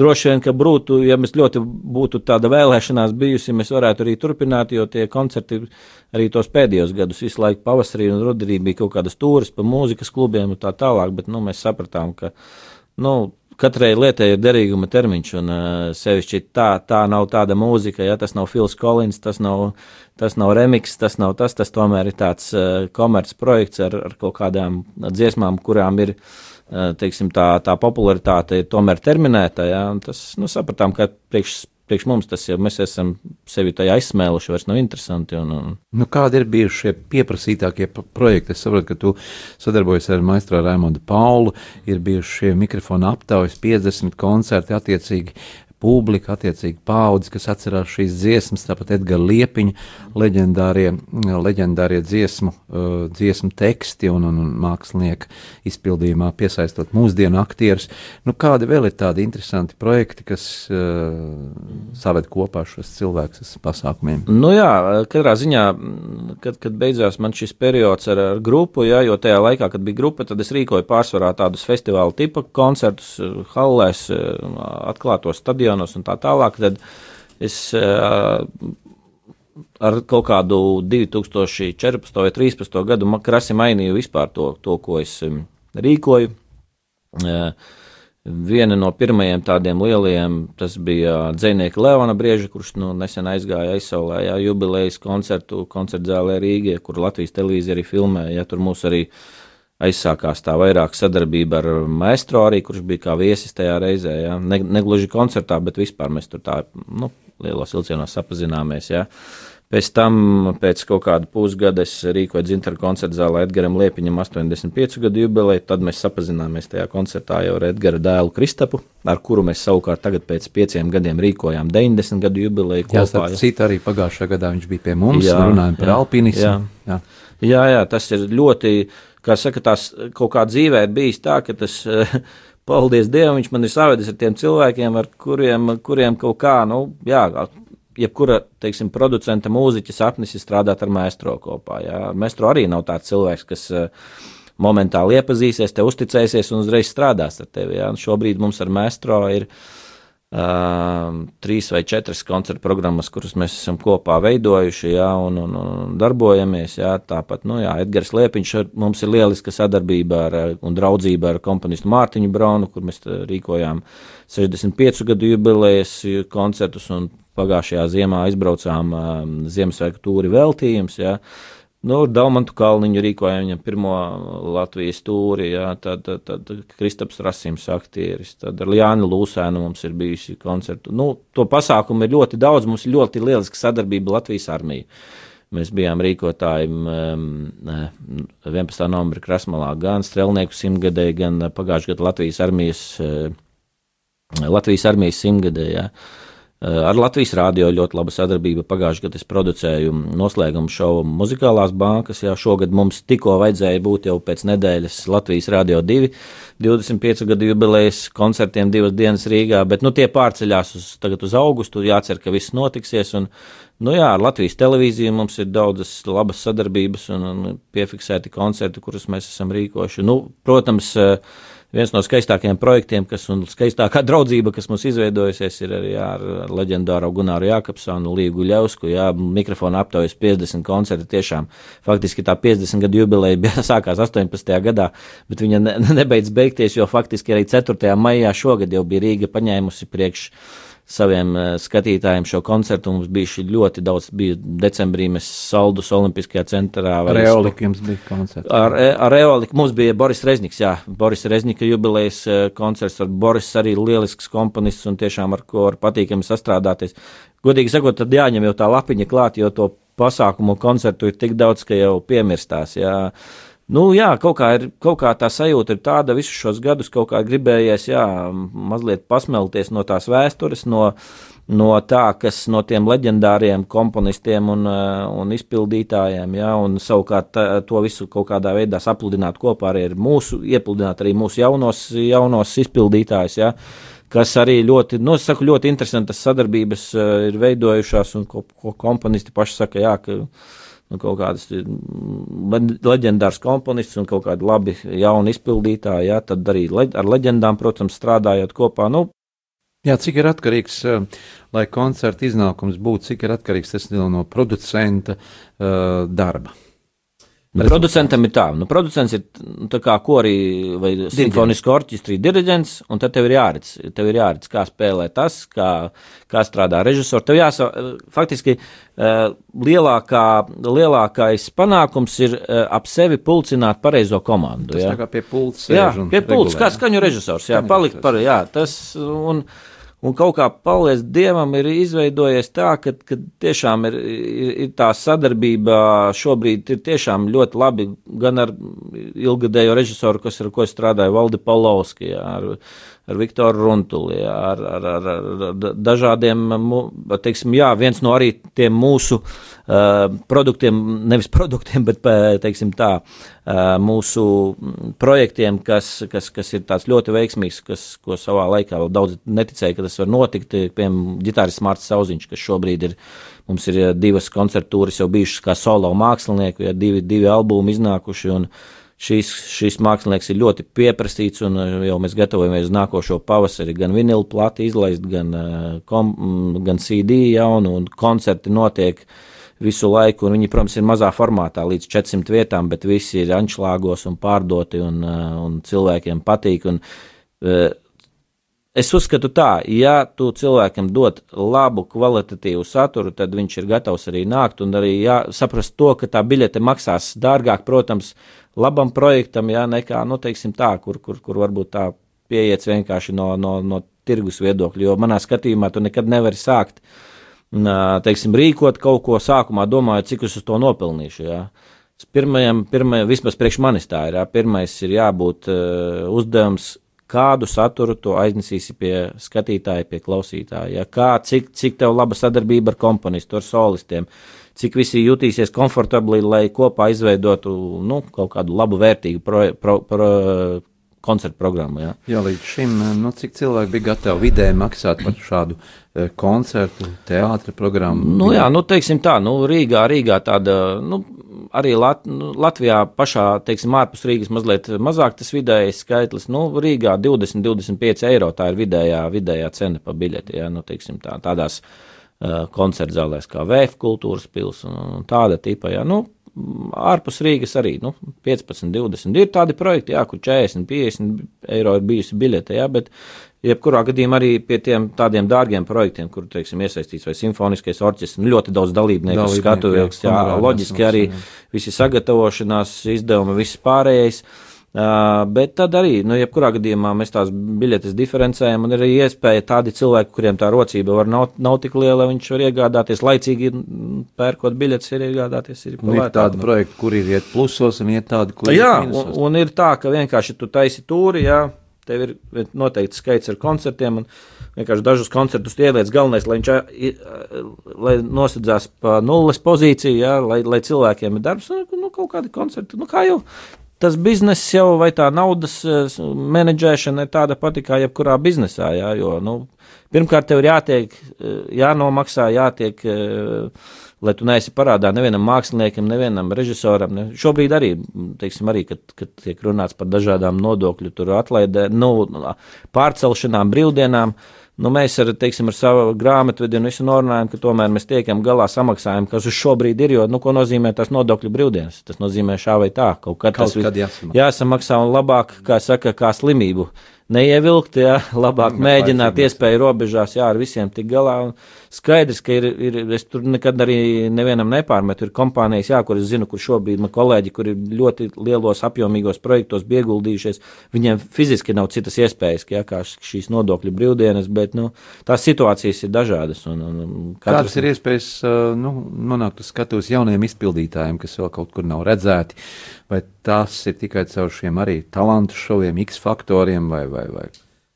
droši vien, ka būtu, ja mēs ļoti būtu tāda vēlēšanās bijusi, mēs varētu arī turpināt, jo tie koncerti arī tos pēdējos gadus visu laiku pavasarī un rudenī bija kaut kādas tūris pa mūzikas klubiem un tā tālāk, bet, nu, mēs sapratām, ka, nu, Katrai lietai ir derīguma termiņš, un uh, sevišķi tā, tā nav tāda mūzika, ja tas nav Fils Collins, tas nav, tas nav remix, tas nav tas, tas tomēr ir tāds uh, komerces projekts ar, ar kaut kādām dziesmām, kurām ir, uh, teiksim, tā, tā popularitāte ir tomēr terminēta, ja, tas, nu, sapratām, ka priekš priekš mums tas jau mēs esam sevi tajā aizsmēluši, vairs nav interesanti. Un, un... Nu, kādi ir bijuši šie pieprasītākie projekti? Es saprotu, ka tu sadarbojies ar maistro Raimondu Paulu, ir bijuši šie mikrofona aptaujas, 50 koncerti attiecīgi publika, attiecīgi paudze, kas atcerās šīs dziesmas, tāpat Edgara Liepiņa leģendārie, leģendārie dziesmu, uh, dziesmu teksti un, un, un mākslinieka izpildījumā piesaistot mūsdienu aktierus. Nu, kādi vēl ir tādi interesanti projekti, kas uh, saved kopā šos cilvēkus pasākumiem? Nu jā, katrā ziņā, kad, kad beidzās man šis periods ar, ar grupu, jā, jo tajā laikā, kad bija grupa, tad es rīkoju pārsvarā tādus festivāla tipa koncertus, hallēs, atklātos stadionos reģionos un tā tālāk, tad es ar kaut kādu 2014. vai 2013. gadu krasi mainīju vispār to, to ko es rīkoju. Viena no pirmajiem tādiem lielajiem tas bija dzinieka Leona Brieža, kurš nu, nesen aizgāja aizsaulē, jā, jubilejas koncertu, koncertu zālē Rīgā, kur Latvijas televīzija arī filmēja. Ja, tur mūs arī uh, aizsākās tā vairāk sadarbība ar maestro arī, kurš bija kā viesis tajā reizē, ja? ne, negluži koncertā, bet vispār mēs tur tā, nu, lielos vilcienos sapazināmies, ja? Pēc tam, pēc kaut kāda pusgada, es rīkoju dzintaru koncertu zālē Edgaram Liepiņam 85 gadu jubileju, tad mēs sapazināmies tajā koncertā jau ar Edgara dēlu Kristapu, ar kuru mēs savukārt tagad pēc pieciem gadiem rīkojām 90 gadu jubileju. Jā, starp citu arī pagājušā gadā viņš bija pie mums, jā, runājām par alpinismu. Jā. Jā. jā, jā, tas ir ļoti kā saka, tās kaut kā dzīvē ir bijis tā, ka tas, paldies Dievam, viņš man ir savedis ar tiem cilvēkiem, ar kuriem, kuriem kaut kā, nu, jā, jebkura, teiksim, producenta mūziķa sapnis ir strādāt ar maestro kopā. Jā. Maestro arī nav tāds cilvēks, kas momentāli iepazīsies, te uzticēsies un uzreiz strādās ar tevi. Jā. Un šobrīd mums ar maestro ir uh, trīs vai četras koncertu programmas, kuras mēs esam kopā veidojuši, jā, un, un, un darbojamies, jā, tāpat, nu, jā, Edgars Liepiņš, mums ir lieliska sadarbība ar, un draudzība ar komponistu Mārtiņu Braunu, kur mēs rīkojām 65 gadu jubilejas koncertus, un pagājušajā ziemā izbraucām um, Ziemassvētku tūri veltījums, jā, Nu, Daumantu kalniņu rīkoja viņam pirmo Latvijas tūri, jā, tad, tad, tad Kristaps Rasims aktieris, tad ar Jāni Lūsēnu mums ir bijusi koncertu. Nu, to pasākumu ir ļoti daudz, mums ir ļoti lieliska sadarbība Latvijas armija. Mēs bijām rīkotāji um, 11. novembrī Krasmalā gan Strelnieku simtgadē, gan pagājušajā gadā Latvijas armijas, uh, Latvijas armijas simtgadē, jā. Eh, ar Latvijas rādio ļoti laba sadarbība. Pagājušajā gadā es producēju noslēgumu šovu muzikālās bankas. Jā, šogad mums tikko vajadzēja būt jau pēc nedēļas Latvijas Rādio 2 25 gadu jubilejas koncertiem divas dienas Rīgā, bet nu, tie pārceļās uz, uz augustu. Jācer, ka viss notiksies. Un, nu, jā, ar Latvijas televīziju mums ir daudzas labas sadarbības un, un piefiksēti koncerti, kurus mēs esam rīkojuši. Nu, protams, uh, viens no skaistākajiem projektiem, kas un skaistākā draudzība, kas mums izveidojusies, ir arī ar leģendāro Gunāru Jākapsonu, Līgu Ļausku, jā, mikrofona aptaujas 50 koncerti tiešām. Faktiski tā 50 gadu jubileja bija sākās 18. gadā, bet viņa ne, nebeidz beigties, jo faktiski arī 4. maijā šogad jau bija Rīga paņēmusi priekš saviem uh, skatītājiem šo koncertu. Mums bija ļoti daudz, bija decembrī mēs Saldus Olimpiskajā centrā. Ar Eoliku jums bija koncerts. Ar, e, ar Eoliku mums bija Boris Rezniks, jā, Boris Reznika jubilejas uh, koncerts, ar Boris arī lielisks komponists un tiešām ar ko var patīkami sastrādāties. Godīgi sakot, tad jāņem jau tā lapiņa klāt, jo to pasākumu koncertu ir tik daudz, ka jau piemirstās. Jā. Nu, jā, kaut kā, ir, kaut kā tā sajūta ir tāda, visus šos gadus kaut kā gribējies, jā, mazliet pasmelties no tās vēstures, no, no tā, kas no tiem leģendāriem komponistiem un, eh, un izpildītājiem, jā, un savukārt tā, to visu kaut kādā veidā sapludināt kopā arī ar mūsu, iepludināt arī mūsu jaunos, jaunos izpildītājus, jā. kas arī ļoti, nu, saku, ļoti interesantas sadarbības uh, ir veidojušās, un ko, ko komponisti paši saka, jā, ka nu, kaut kādas leģendāras komponists un kaut kādi labi jauni izpildītāji, jā, tad arī leģ ar leģendām, protams, strādājot kopā. Nu, Jā, cik ir atkarīgs, lai koncerta iznākums būtu, cik ir atkarīgs tas no producenta uh, darba? Nu, producentam ir tā, nu, producents ir nu, tā kā korī vai simfoniskā orķestrī diriģents, un tad tev ir jāredz, tev ir jāredz, kā spēlē tas, kā, kā strādā režisors. Tev jāsa, faktiski lielākā, lielākais panākums ir ap sevi pulcināt pareizo komandu. Tas jā. tā kā pie pults. Jā, pie pults, kā skaņu režisors, jā, palikt par, jā, tas, un, Un kaut kā paldies Dievam ir izveidojies tā, ka, ka tiešām ir, ir, ir tā sadarbība šobrīd ir tiešām ļoti labi gan ar ilgadējo režisoru, kas ar ko es strādāju, Valdi Palovski, ar, ar Viktoru Runtuli, ar, ar, ar, ar dažādiem, teiksim, jā, viens no arī tiem mūsu uh, produktiem, nevis produktiem, bet, teiksim tā, uh, mūsu projektiem, kas, kas, kas ir tāds ļoti veiksmīgs, kas, ko savā laikā vēl daudz neticēja, ka tas var notikt. Piemēram, ģitāris Mārcis Sauziņš, kas šobrīd ir, mums ir divas koncertūras jau bijušas kā solo mākslinieku, ja divi, divi albumi iznākuši. Un, Šīs, šīs mākslinieks ir ļoti pieprasīts, un jau mēs gatavojamies nākošo pavasari gan vinilu plati izlaist, gan, kom, gan CD jaunu, un koncerti notiek uh, visu laiku, un viņi, protams, ir mazā formātā līdz 400 vietām, bet visi ir anšlāgos un pārdoti, un, uh, un cilvēkiem patīk. Un, uh, Es uzskatu tā, ja tu cilvēkam dod labu, kvalitatīvu saturu, tad viņš ir gatavs arī nākt un arī saprast to, ka tā biļete maksās dārgāk, protams, labam projektam, jā, nekā, nu, teiksim tā, kur, kur, kur varbūt tā pieiet vienkārši no, no, no tirgus viedokļa, jo manā skatījumā tu nekad nevari sākt uh, teiksim, rīkot kaut ko sākumā, domājot, cik es uz to nopelnīšu. Jā. Pirmajam, pirmajam, vismaz priekš manis tā ir. Jā. Pirmais ir jābūt uh, uzdevums, kādu saturu tu aiznesīsi pie skatītāja, pie klausītāja. Jā. Kā, cik, cik tev laba sadarbība ar komponistu, ar solistiem, cik visi jutīsies komfortabli, lai kopā izveidotu nu, kaut kādu labu, vērtīgu pro, pro, pro, koncertu programmu. Jā. jā, līdz šim, nu, cik cilvēki bija gatavi vidēji maksāt par šādu uh, koncertu, teātra programmu? Nu, jā, nu, teiksim tā, nu, Rīgā, Rīgā tāda, nu, arī Lat nu, Latvijā pašā, teiksim, ārpus Rīgas mazliet mazāk tas vidējais skaitlis, nu, Rīgā 20-25 eiro tā ir vidējā, vidējā cena pa biļeti, jā, nu, teiksim tā, tādās uh, koncertzālēs kā VF kultūras pils un, un tāda tipa, jā, nu, ārpus Rīgas arī nu, 15, 20. Ir tādi projekti, jā, kur 40, 50 eiro ir bijusi biļete, jā, bet jebkurā gadījumā arī pie tiem tādiem dārgiem projektiem, kur, teiksim, iesaistīts vai simfoniskais orķestris, nu, ļoti daudz dalībnieku, skatuvēks, jā, loģiski arī visi sagatavošanās izdevumi, viss pārējais. Uh, bet tad arī, nu, jebkurā gadījumā mēs tās biļetes diferencējam, un ir arī iespēja tādi cilvēki, kuriem tā rocība var nav, nav tik liela, viņš var iegādāties laicīgi, pērkot biļetes, ir iegādāties. Ir, ir tādi projekti, kur ir iet plusos, un ir tādi, kur jā, ir plusos. Un, un ir tā, ka vienkārši tu taisi tūri, jā, tev ir noteikti skaits ar koncertiem, un vienkārši dažus koncertus ieliec galvenais, lai viņš lai nosadzās pa nulles pozīciju, jā, lai, lai cilvēkiem ir darbs, nu, nu kaut kādi koncerti, nu kā jau tas bizness jau vai tā naudas eh, menedžēšana ir tāda pati kā jebkurā biznesā. Jā, jo, nu, pirmkārt, tev ir jātiek, eh, jānomaksā, jātiek, eh, lai tu neesi parādā nevienam māksliniekam, nevienam režisoram. Ne. Šobrīd arī, teiksim, arī, kad, kad tiek runāts par dažādām nodokļu atlaidē, nu, pārcelšanām, brīvdienām. Uh, Nu, mēs ar, teiksim, ar savu grāmatvedību visu norunājam, ka tomēr mēs tiekam galā samaksājumu, kas uz šo brīdi ir. Jo, nu, ko nozīmē tas nodokļu brīvdienas? Tas nozīmē šā vai tā. Kaut kad kaut tas kad jāsamaksā. jāsamaksā un labāk, kā saka, kā slimību neievilkt, jā, labāk nu, mēģināt iespēju robežās, jā, ar visiem tik galā. Un, Skaidrs, ka ir, ir, es tur nekad arī nevienam nepārmetu. Ir kompānijas, jā, kur es zinu, kur šobrīd man kolēģi, kur ir ļoti lielos apjomīgos projektos ieguldījušies, viņiem fiziski nav citas iespējas, jā, kā šīs nodokļu brīvdienas, bet nu, tās situācijas ir dažādas. Un, un katrs... Kādas ir iespējas nu, nonākt uz skatuves jauniem izpildītājiem, kas vēl kaut kur nav redzēti, vai tas ir tikai caur šiem arī talantu šoviem, X faktoriem vai, vai, vai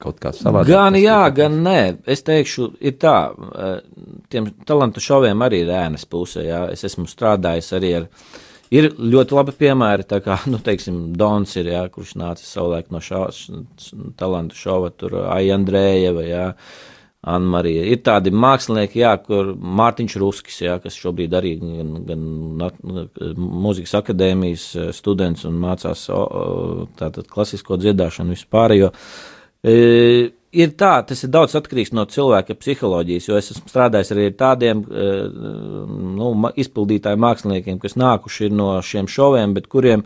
kaut kā savādāk? Gan jā, gan nē. Es teikšu, ir tā, tiem talantu šoviem arī ir ēnas puse. Jā. Es esmu strādājis arī ar Ir ļoti labi piemēri, tā kā, nu, teiksim, Dons ir, jā, kurš nāca savulaik no šās talantu šova, tur Aija Andrējeva, jā, Anna-Marija. Ir tādi mākslinieki, jā, kur Mārtiņš Ruskis, jā, kas šobrīd arī gan, gan mūzikas akadēmijas students un mācās tātad klasisko dziedāšanu vispārējo. E, ir tā, tas ir daudz atkarīgs no cilvēka psiholoģijas, jo es esmu strādājis arī ar tādiem eh, nu, izpildītāju māksliniekiem, kas nākuši no šiem šoviem, bet kuriem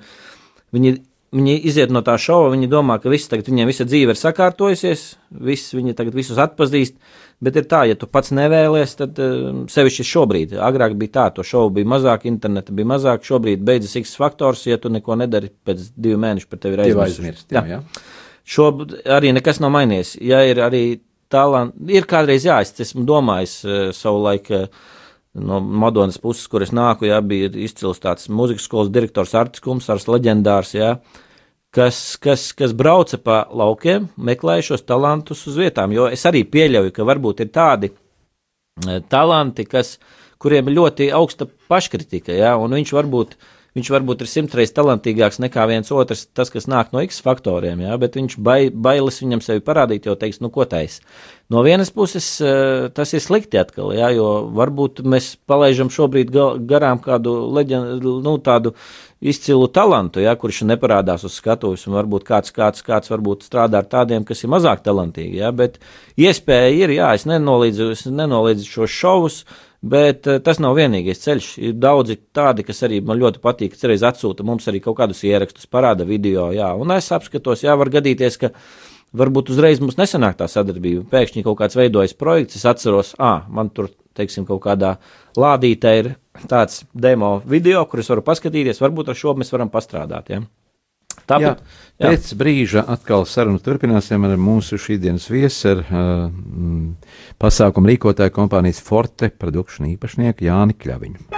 viņi, viņi iziet no tā šova, viņi domā, ka viss tagad viņiem visa dzīve ir sakārtojusies, viss, viņi tagad visus atpazīst, bet ir tā, ja tu pats nevēlies, tad eh, sevišķi šobrīd, agrāk bija tā, to šovu bija mazāk, interneta bija mazāk, šobrīd beidzas X faktors, ja tu neko nedari, pēc divu mēnešu par tevi ir aizmirst. Jā. Jā. Šobrīd arī nekas nav mainījies. Ja ir arī talanti, ir kādreiz jā, es esmu domājis uh, savu laiku. Uh, No Madonas puses, kur es nāku, jā, bija izcils tāds mūzikas skolas direktors Artis Kumsars, leģendārs, jā, kas, kas, kas brauca pa laukiem, meklēja šos talantus uz vietām, jo es arī pieļauju, ka varbūt ir tādi uh, talanti, kas, kuriem ir ļoti augsta paškritika, jā, un viņš varbūt uh, viņš varbūt ir simtreiz talantīgāks nekā viens otrs, tas, kas nāk no X faktoriem, jā, bet viņš bai, bailes viņam sevi parādīt, jo teiks, nu, ko tais. No vienas puses eh, tas ir slikti atkal, jā, jo varbūt mēs palaižam šobrīd garām kādu leģendu, nu, tādu izcilu talantu, ja, kurš neparādās uz skatuves, un varbūt kāds, kāds, kāds varbūt strādā ar tādiem, kas ir mazāk talantīgi, ja, bet iespēja ir, jā, es nenolīdzu, es nenolīdzu šos šovus, uh, Bet uh, tas nav vienīgais ceļš. Ir daudzi tādi, kas arī man ļoti patīk. Cerēs atsūta mums arī kaut kādus ierakstus, parāda video, jā, un es apskatos, jā, var gadīties, ka varbūt uzreiz mums nesanāk tā sadarbība. Pēkšņi kaut kāds veidojas projekts, es atceros, ah, man tur, teiksim, kaut kādā lādītē ir tāds demo video, kurus varu paskatīties, varbūt ar šo mēs varam pastrādāt. Ja? Tāpat, jā, jā. Pēc brīža atkal sarunu turpināsim ar mūsu šīsdienas viesu, ar uh, pasākumu rīkotāju kompānijas Forte Production īpašnieku Jāni Kļaviņu.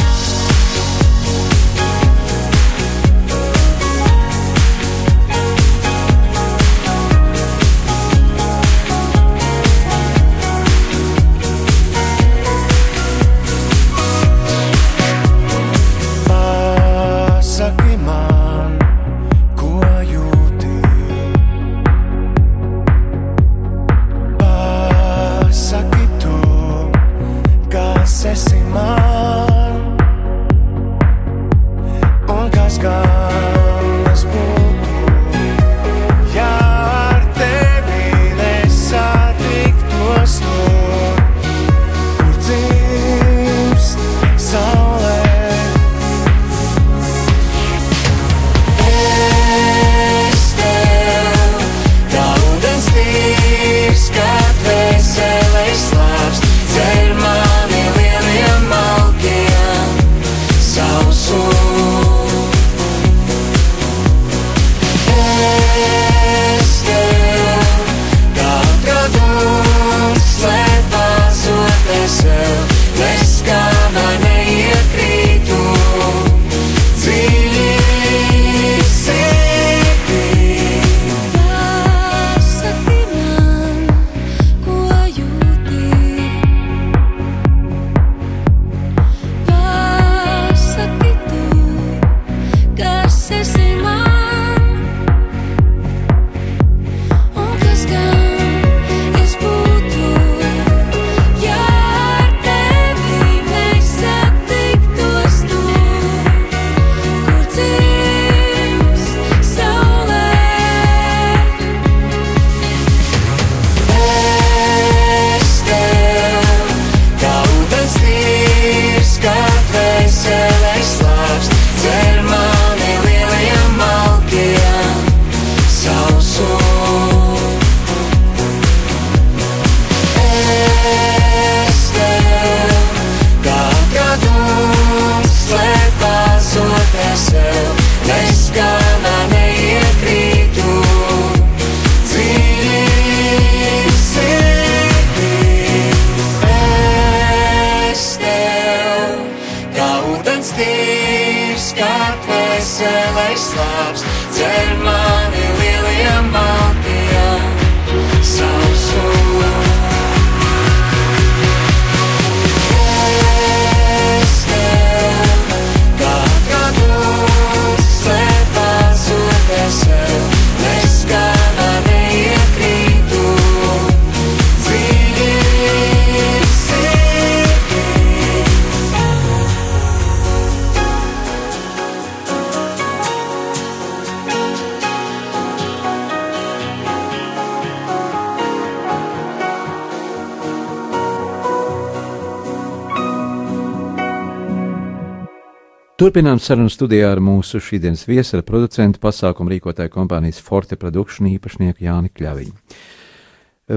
Turpinām sarunu studijā ar mūsu šīsdienas viesu, producentu pasākumu rīkotāju kompānijas Forte Production īpašnieku Jāni Kļaviņu.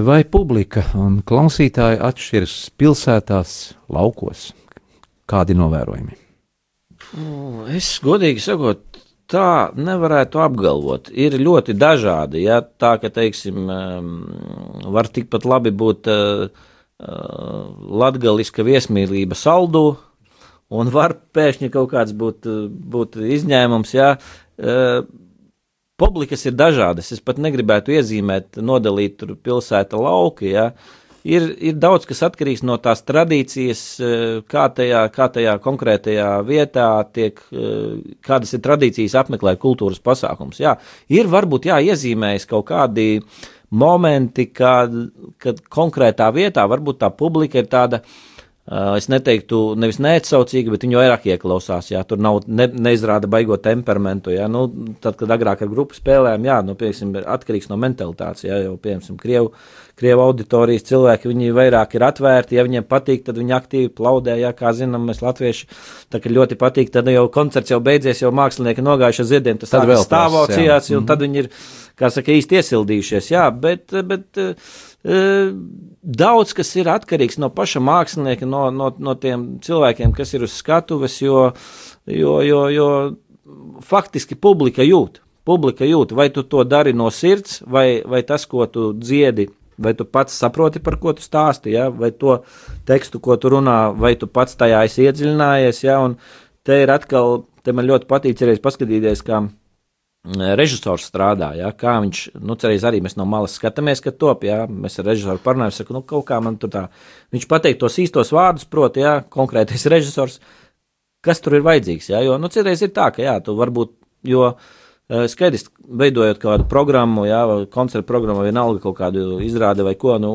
Vai publika un klausītāji atšķiras pilsētās, laukos? Kādi novērojumi? Es godīgi sakot, tā nevarētu apgalvot. Ir ļoti dažādi. Ja? Tā ka, teiksim, var tikpat labi būt uh, latgaliska viesmīlība saldū, un var pēkšņi kaut kāds būt, būt izņēmums. Jā. Publikas ir dažādas. Es pat negribētu iezīmēt, nodalīt pilsētu lauki. Jā. Ir, ir daudz kas atkarīgs no tās tradīcijas, kā tajā, kā tajā konkrētajā vietā tiek, kādas ir tradīcijas apmeklēt kultūras pasākums. Jā, ir varbūt jāiezīmējas kaut kādi momenti, kad, kad konkrētā vietā varbūt tā publika ir tāda uh, Es neteiktu, nevis neatsaucīgi, bet viņi vairāk ieklausās. Jā, tur nav, ne, neizrāda baigo temperamentu. Jā, nu, tad, kad agrāk ar grupu spēlēm, jā, nu, piemēram, atkarīgs no mentalitātes. Jā, jau, piemēram, Krievu, Krievu auditorijas cilvēki, viņi vairāk ir atvērti. Ja viņiem patīk, tad viņi aktīvi plaudē. Jā, kā zinām, mēs latvieši, tā kā ļoti patīk, tad jau koncerts jau beidzies, jau mākslinieki nogājuši ar ziediem, tas tāds stāvocījās, un mm -hmm. tad viņi ir, kā saka, īsti iesildījušies. Jā, bet, bet, bet Daudz kas ir atkarīgs no paša mākslinieka, no, no, no tiem cilvēkiem, kas ir uz skatuves, jo, jo, jo, jo faktiski publika jūt. Publika jūt, vai tu to dari no sirds, vai, vai tas, ko tu dziedi, vai tu pats saproti, par ko tu stāsti, ja? vai to tekstu, ko tu runā, vai tu pats tajā esi iedziļinājies. Ja? Un te ir atkal, te man ļoti patīk arī paskatīties, kā režisors strādā, ja, kā viņš, nu, cerēs arī mēs no malas skatāmies, ka top, ja, mēs ar režisoru parunājam, saka, nu, kaut kā man tur tā, viņš pateikt tos īstos vārdus, proti, ja, konkrētais režisors, kas tur ir vajadzīgs, ja, jo, nu, citreiz ir tā, ka, jā, tu varbūt, jo skaidrs, veidojot kādu programmu, jā, koncertu programmu, vienalga kaut kādu izrādi vai ko, nu,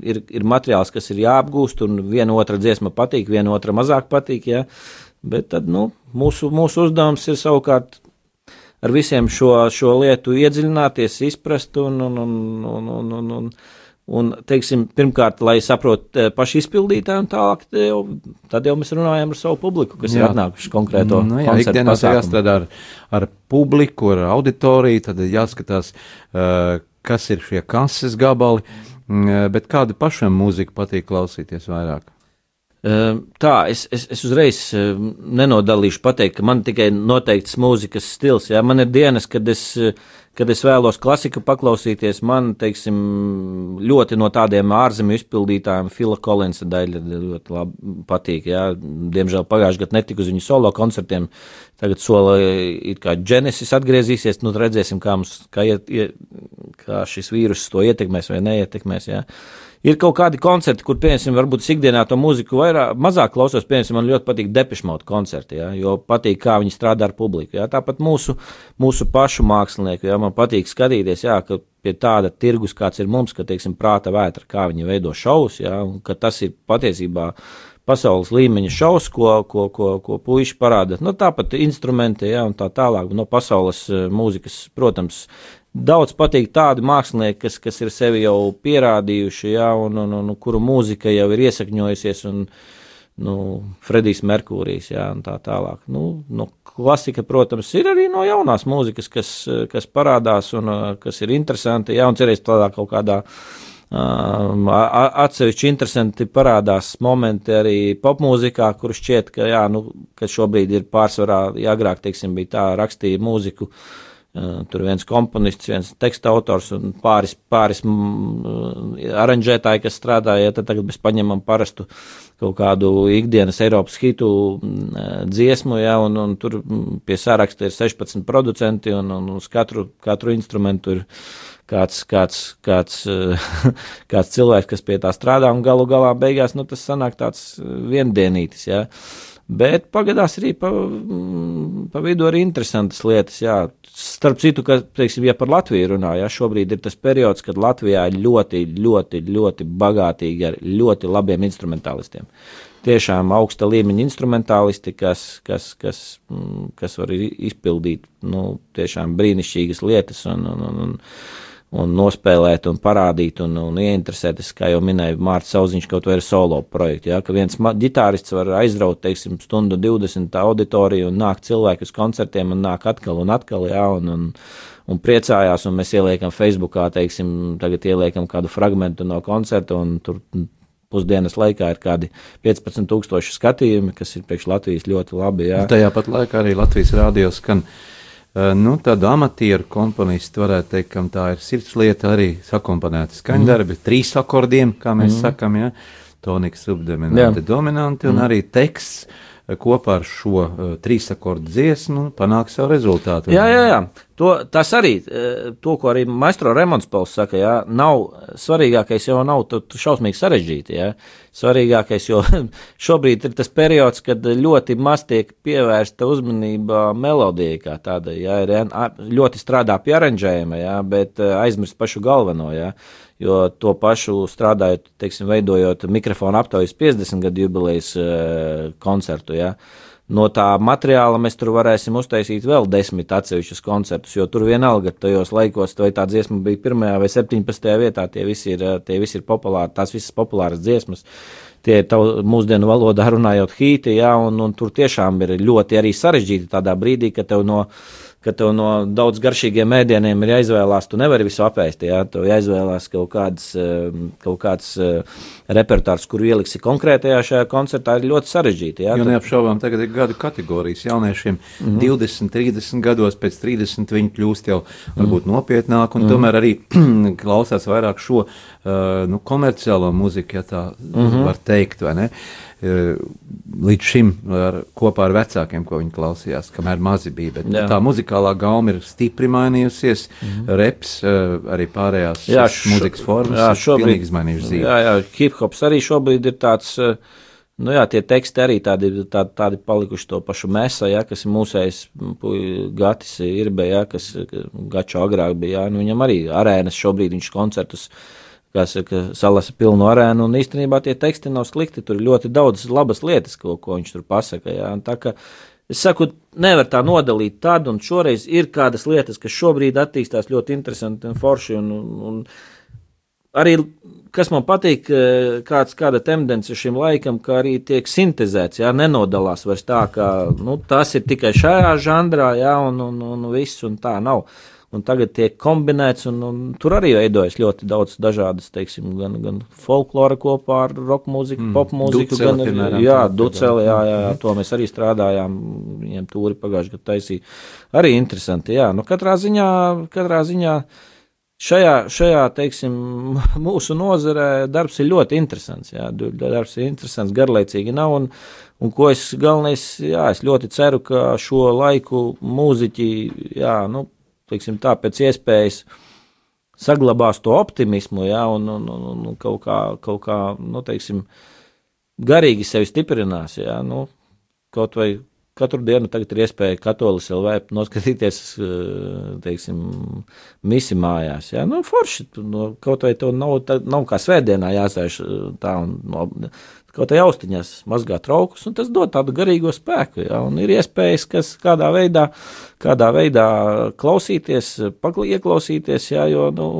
ir, ir materiāls, kas ir jāapgūst, un viena otra dziesma patīk, viena otra mazāk patīk, jā, bet tad, nu, mūsu, mūsu uzdevums ir savukārt ar visiem šo, šo lietu iedziļināties, izprast un, un, un, un, un, un, un, un teiksim, pirmkārt, lai saprotu eh, paši izpildītāji, un tālāk jau, tad jau mēs runājam ar savu publiku, kas jā. ir atnākuši konkrēto. Nu, jā, ikdienās jāstrādā ar, ar publiku, ar auditoriju, tad jāskatās, uh, kas ir šie kases gabali, uh, bet kādu pašam mūziku patīk klausīties vairāk? Ehm, tā, es, es, es uzreiz ehm, nenodalīšu pateikt, ka man tikai noteikts mūzikas stils. Jā. Man ir dienas, kad es, kad es vēlos klasiku paklausīties. Man, teiksim, ļoti no tādiem ārzemju izpildītājiem Fila Kolinsa daļa ļoti labi patīk. Jā. Diemžēl pagājušajā gadā netiku uz viņu solo koncertiem. Tagad sola it kā Genesis atgriezīsies, nu redzēsim, kā, mums, kā, iet, kā šis vīrus to ietekmēs vai neietekmēs. Jā ir kaut kādi koncerti, kur, piemēram, varbūt ikdienā to mūziku vairāk, mazāk klausos. Piemēram, man ļoti patīk depišmauta koncerti, ja, jo patīk, kā viņi strādā ar publiku. Ja. Tāpat mūsu, mūsu pašu mākslinieku, ja man patīk skatīties, ja, ka pie tāda tirgus, kāds ir mums, ka, teiksim, prāta vētra, kā viņi veido šovus, ja, un ka tas ir patiesībā pasaules līmeņa šovs, ko, ko, ko, ko puiši parāda. Nu, tāpat instrumenti, ja, un tā tālāk, no pasaules eh, mūzikas, protams, Daudz patīk tādi mākslinieki, kas, kas ir sevi jau pierādījuši, ja, un, un, un, un kuru mūzika jau ir iesakņojusies, un nu, Fredijs Merkūrijs, ja, un tā tālāk. Nu, nu, klasika, protams, ir arī no jaunās mūzikas, kas, kas parādās un kas ir interesanti, ja, un cerēs tādā kaut kādā Um, atsevišķi interesanti parādās momenti arī popmūzikā, kur šķiet, ka, jā, nu, ka šobrīd ir pārsvarā, ja agrāk, teiksim, bija tā rakstīja mūziku uh, Tur viens komponists, viens teksta autors un pāris, pāris aranžētāji, kas strādāja. Tad tagad mēs paņemam parastu kaut kādu ikdienas Eiropas hitu dziesmu, ja, un, un tur pie saraksta ir 16 producenti, un, un uz katru, katru instrumentu ir kāds, kāds, kāds, kāds cilvēks, kas pie tā strādā, un galu galā beigās nu, tas sanāk tāds viendienītis. Ja. Bet pagadās arī pa, pa vidu arī interesantas lietas. Jā. Starp citu, ka, teiksim, ja par Latviju runā, jā, šobrīd ir tas periods, kad Latvijā ir ļoti, ļoti, ļoti bagātīgi ar ļoti labiem instrumentālistiem. Tiešām augsta līmeņa instrumentālisti, kas, kas, kas, kas var izpildīt nu, brīnišķīgas lietas. Un, un, un, un nospēlēt, un parādīt, un, un ieinteresēties, kā jau minēja Mārcis Sauziņš, kaut vai ir solo projektu. Ja, ka viens ģitārists var aizraut, teiksim, stundu 20 auditoriju un nāk cilvēki uz koncertiem un nāk atkal un atkal, ja, un, un, un priecājās, un mēs ieliekam Facebookā, teiksim, tagad ieliekam kādu fragmentu no koncerta, un tur pusdienas laikā ir kādi 15,000 skatījumi, kas ir priekš Latvijas ļoti labi. Jā. Tajā pat laikā arī Latvijas rādio skan. Uh, nu, tādu amatieru komponistu varētu teikt, kam tā ir sirdslieta, arī sakomponēta skaņdarbi, mm. trīs akordiem, kā mēs mm. sakam, ja, tonika subdominanti, dominanti, un mm. arī teksts kopā ar šo uh, trīsakordu dziesmu panāk savu rezultātu. Jā, jā, jā. To, tas arī, uh, to, ko arī maistro Remons Pauls saka, jā, nav svarīgākais jau nav šausmīgi sarežģīti, jā. Svarīgākais, jo šobrīd ir tas periods, kad ļoti maz tiek pievērsta uzmanība melodijai kā tādai, jā, ir ļoti strādā pie aranžējuma, jā, bet uh, aizmirst pašu galveno, jā jo to pašu strādājot, teiksim, veidojot mikrofonu aptaujas 50 gadu jubilejas uh, koncertu. Ja. No tā materiāla mēs tur varēsim uztaisīt vēl desmit atsevišķus koncertus, jo tur vienalga tajos laikos, vai tā dziesma bija pirmajā vai 17. vietā, tie visi ir, tie visi ir populāri, tās visas populāras dziesmas. Tie ir mūsdienu valodā runājot hīti, jā, un, un tur tiešām ir ļoti arī sarežģīti tādā brīdī, ka tev no uh, ka tev no daudz garšīgiem ēdieniem ir jāizvēlās. Tu nevari visu apēst, jā, tev jāizvēlās kaut kāds, eh, kaut kāds eh, repertuārs, kur ieliksi konkrētajā šajā koncertā, ir ļoti sarežģīti. Jā, jo neapšaubām tagad ir gadu kategorijas jauniešiem. Mm -hmm. 20, 30 gados, pēc 30 viņi kļūst jau varbūt mm nopietnāk, un mm tomēr arī klausās vairāk šo uh, nu, komerciālo muziku, ja tā mm -hmm. var teikt, vai ne? Uh, līdz šim ar, kopā ar vecākiem, ko viņi klausījās, kamēr mazi bija. Bet, jā. tā muzikālā gauma ir stipri mainījusies, mm -hmm. reps, eh, arī pārējās jā, šo, mūzikas formas jā, šobrīd, izmainījušas dzīvi. Jā, jā, hip-hops arī šobrīd ir tāds. Eh, nu jā, tie teksti arī tādi, tādi, tādi palikuši to pašu mēsā, ja, kas ir mūsējs Gatis Irbe, ja, kas Gačo agrāk bija, ja, nu viņam arī arēnas šobrīd viņš koncertus uh, kas salasa pilnu arēnu, un īstenībā tie teksti nav slikti. Tur ir ļoti daudz labas lietas, ko, ko viņš tur pasaka. Jā. Un tā kā es saku, nevar tā nodalīt tad, un šoreiz ir kādas lietas, kas šobrīd attīstās ļoti interesanti un forši. Un, un, un arī, kas man patīk, kāds, kāda tendence šim laikam, ka arī tiek sintēzēts, jā, nenodalās vairs tā, ka nu, tas ir tikai šajā žanrā, jā, un, un, un viss, un tā nav un tagad tiek kombinēts, un, un tur arī veidojas ļoti daudz dažādas, teiksim, gan, gan folklora kopā ar roka mūziku, mm. pop mūziku, gan arī, jā, duceli, jā, jā, jā, to mēs arī strādājām, viņiem tūri pagājuši gadu taisīja. Arī interesanti, jā, nu katrā ziņā, katrā ziņā. Šajā, šajā teiksim, mūsu nozarē darbs ir ļoti interesants. Jā, darbs ir interesants, garlaicīgi nav. Un, un ko es galvenais, jā, es ļoti ceru, ka šo laiku mūziķi, jā, nu, teiksim, tā, pēc iespējas saglabās to optimismu, ja, un, un, un, un kaut kā, kaut kā nu, teiksim, garīgi sevi stiprinās. Ja, nu, kaut vai katru dienu tagad ir iespēja katolis LV noskatīties, teiksim, misi mājās. Ja? Nu, forši, nu, kaut vai to nav, tā, nav kā svētdienā jāsēž tā un no, kaut kā austiņās mazgāt traukus, un tas dod tādu garīgo spēku. Ja? Ir iespējas, kas kādā veidā, kādā veidā klausīties, ieklausīties, ja? jo, nu,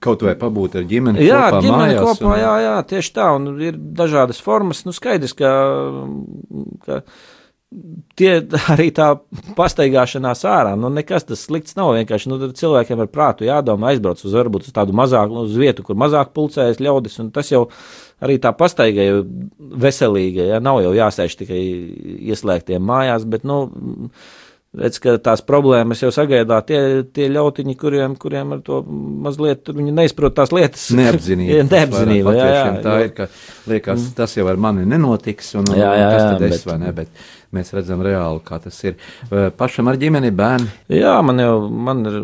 Kaut vai pabūt ar ģimeni jā, kopā, ģimeni mājās. Kopā, un... Jā, jā, tieši tā, un ir dažādas formas. Nu, skaidrs, ka, ka tie arī tā pastaigāšanās ārā, nu, nekas tas slikts nav. Vienkārši nu, cilvēkiem ar prātu jādomā, aizbrauc uz varbūt uz tādu mazāku, uz vietu, kur mazāk pulcējas ļaudis, un tas jau arī tā pastaiga ir veselīga. Ja? Nav jau jāsēž tikai ieslēgtiem mājās, bet, nu, redz, ka tās problēmas jau sagaidā tie, tie ļautiņi, kuriem, kuriem ar to mazliet, viņi neizprot tās lietas. Neapzinība. Neapzinība, jā, jā. Tā ir, ka liekas, mm. tas jau ar mani nenotiks, un, jā, jā, kas tad jā, es bet, vai ne, bet mēs redzam reāli, kā tas ir. Pašam ar ģimeni bērni? Jā, man jau, man ir,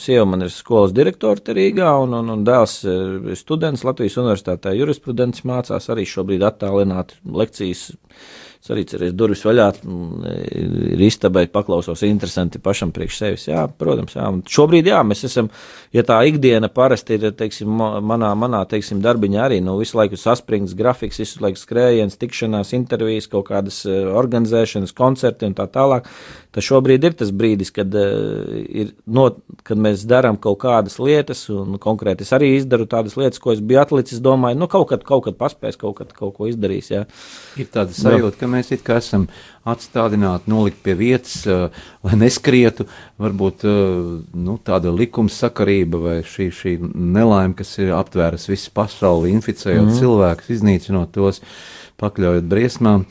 sieva man ir skolas direktora te Rīgā, un, un, un dēls ir students Latvijas universitātē jurisprudenci mācās arī šobrīd attālināt lekcijas Es arī cerēju, durvis vaļā, ir istabai, paklausos, interesanti pašam priekš sevis. Jā, protams, jā. Un šobrīd, jā, mēs esam, ja tā ikdiena parasti ir, teiksim, manā, manā, teiksim, darbiņā arī, nu, visu laiku saspringts grafiks, visu laiku skrējiens, tikšanās, intervijas, kaut kādas organizēšanas uzturēšanas, koncerti un tā tālāk. Tad šobrīd ir tas brīdis, kad, uh, ir not, kad mēs darām kaut kādas lietas, un konkrēti es arī izdaru tādas lietas, ko es biju atlicis. Domāju, nu, kaut kad, kaut kad paspēs, kaut kad kaut ko izdarīs. Jā. Ir tāda sajūta, ka mēs it kā esam atstādināti, nolikt pie vietas, lai neskrietu. Varbūt nu, tāda likumsakarība vai šī, šī nelaime, kas ir aptvērusi visu pasauli, inficējot mm. cilvēkus, iznīcinot tos, pakļaujot briesmām.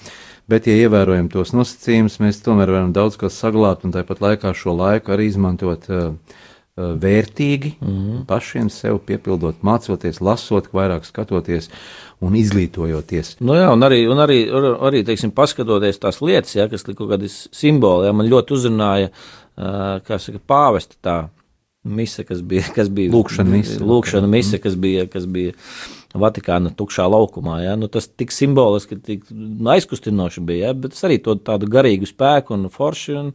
Bet, ja ievērojam tos nosacījumus, mēs tomēr varam daudz ko saglabāt un tāpat laikā šo laiku arī izmantot uh, vērtīgi, mm -hmm. pašiem sev piepildot, mācoties, lasot, vairāk skatoties un izglītojoties. Nu jā, un arī, un arī, arī teiksim, paskatoties tās lietas, ja, kas ir kaut kādi simboli, ja, man ļoti uzrunāja, uh, saka, pāvesta tā mise, kas bija, kas bija lūkšana mise, lūkšana mise kas bija, kas bija Vatikāna tukšā laukumā. Ja? Nu, tas tik simboliski, tik aizkustinoši bija, ja? bet tas arī to tādu garīgu spēku un forši. Un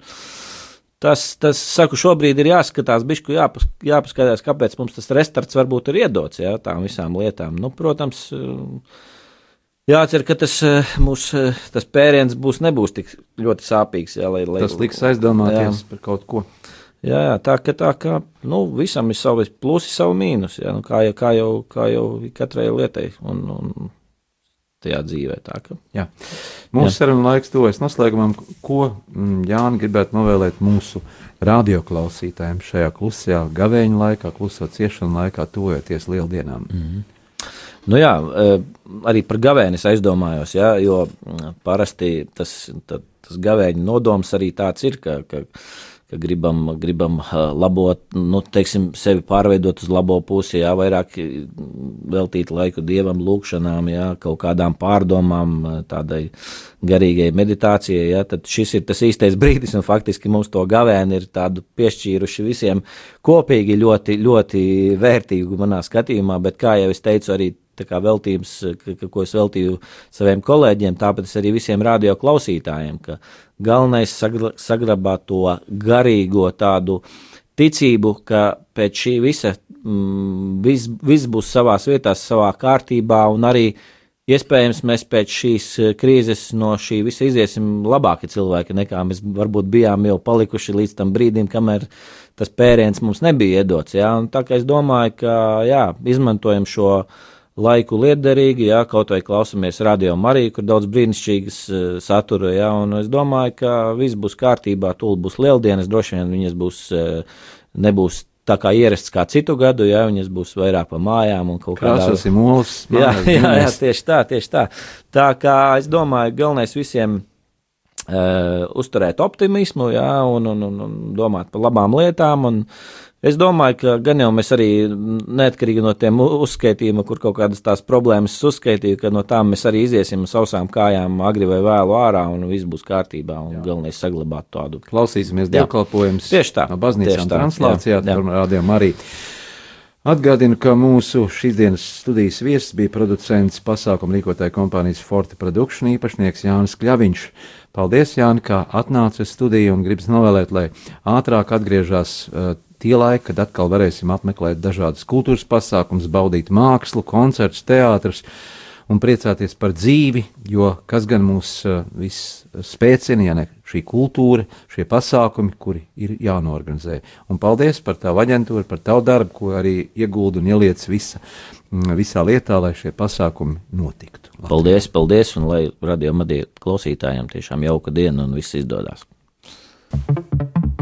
tas, tas, saku, šobrīd ir jāskatās, bišku jāpas, jāpaskatās, kāpēc mums tas restarts varbūt ir iedots ja? tām visām lietām. Nu, protams, Jācer, ka tas mūsu tas pēriens būs, nebūs tik ļoti sāpīgs. Jā, lai, lai, tas liks aizdomāties jā. par kaut ko. Jā, jā, tā ka tā kā nu, visam ir savi plusi, savi mīnusi. Jā, nu, kā, jau, kā, jau, kā jau katrai lietai un, un tajā dzīvē. Tā, ka, jā. Mūsu saruna laiks tuvojas noslēgumam, ko mm, Jānis gribētu novēlēt mūsu radioklausītājiem šajā klusajā gavēņa laikā, kluso ciešanu laikā, tuvojoties lieldienām. Mm -hmm. Nu jā, e, arī par gavēni aizdomājos, jā, jo mm, parasti tas, tas gavēņa nodoms arī tāds ir, ka, ka ka gribam, gribam labot, nu, teiksim, sevi pārveidot uz labo pusi, jā, vairāk veltīt laiku dievam, lūgšanām, jā, kaut kādām pārdomām, tādai garīgai meditācijai, jā, tad šis ir tas īstais brīdis, un faktiski mums to gavēni ir tādu piešķīruši visiem kopīgi ļoti, ļoti vērtīgu manā skatījumā, bet kā jau es teicu, arī veltījums, ko es veltīju saviem kolēģiem, tāpēc arī visiem radio klausītājiem, ka galvenais saglabāt to garīgo tādu ticību, ka pēc šī visa mm, viss vis būs savā vietā, savā kārtībā, un arī iespējams mēs pēc šīs krīzes no šī visa iziesim labāki cilvēki nekā mēs varbūt bijām jau palikuši līdz tam brīdim, kamēr tas pēriens mums nebija iedots. Ja? Tā kā es domāju, ka jā, izmantojam šo laiku liederīgi, jā, kaut vai klausamies radio Mariju, kur daudz brīnišķīgas uh, satura, jā, un es domāju, ka viss būs kārtībā, tūlīt būs lieldienas, droši vien viņas būs, uh, nebūs tā kā ierasts kā citu gadu, ja viņas būs vairāk pa mājām un kaut kādā. Krāsosim olas. Jā, jā, jā, tieši tā, tieši tā. Tā kā es domāju, galvenais visiem uh, uzturēt optimismu, jā, un, un, un, un domāt par labām lietām, un uh, Es domāju, ka gan jau mēs arī neatkarīgi no tiem uzskaitījuma, kur kaut kādas tās problēmas uzskaitīja, ka no tām mēs arī iziesim sausām kājām agri vai vēlu ārā un viss būs kārtībā un jā. galvenais saglabāt tādu. Klausīsimies dievkalpojumus tieši tā. No baznīcām translācijā, jā, jā. rādījām arī. Atgādinu, ka mūsu šīsdienas studijas viesis bija producents pasākumu rīkotāja kompānijas Forte Production īpašnieks Jānis Kļaviņš. Paldies, Jāni, kā atnācis studiju un gribas novēlēt, lai ātrāk atgriežas uh, tie laiki, kad atkal varēsim apmeklēt dažādas kultūras pasākumus, baudīt mākslu, koncertus, teātrus un priecāties par dzīvi, jo kas gan mūs uh, viss spēcina, ja ne šī kultūra, šie pasākumi, kuri ir jānorganizē. Un paldies par tavu aģentūru, par tavu darbu, ko arī ieguldu un ieliec visa, visā lietā, lai šie pasākumi notiktu. Latvijā. Paldies, paldies, un lai radio madie klausītājiem tiešām jauka diena un viss izdodas.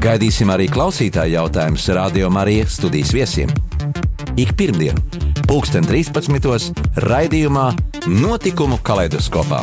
Gaidīsim arī klausītāju jautājumus Radio Marija studijas viesiem. Ik pirmdienu, pulksten 13. raidījumā Notikumu kaleidoskopā.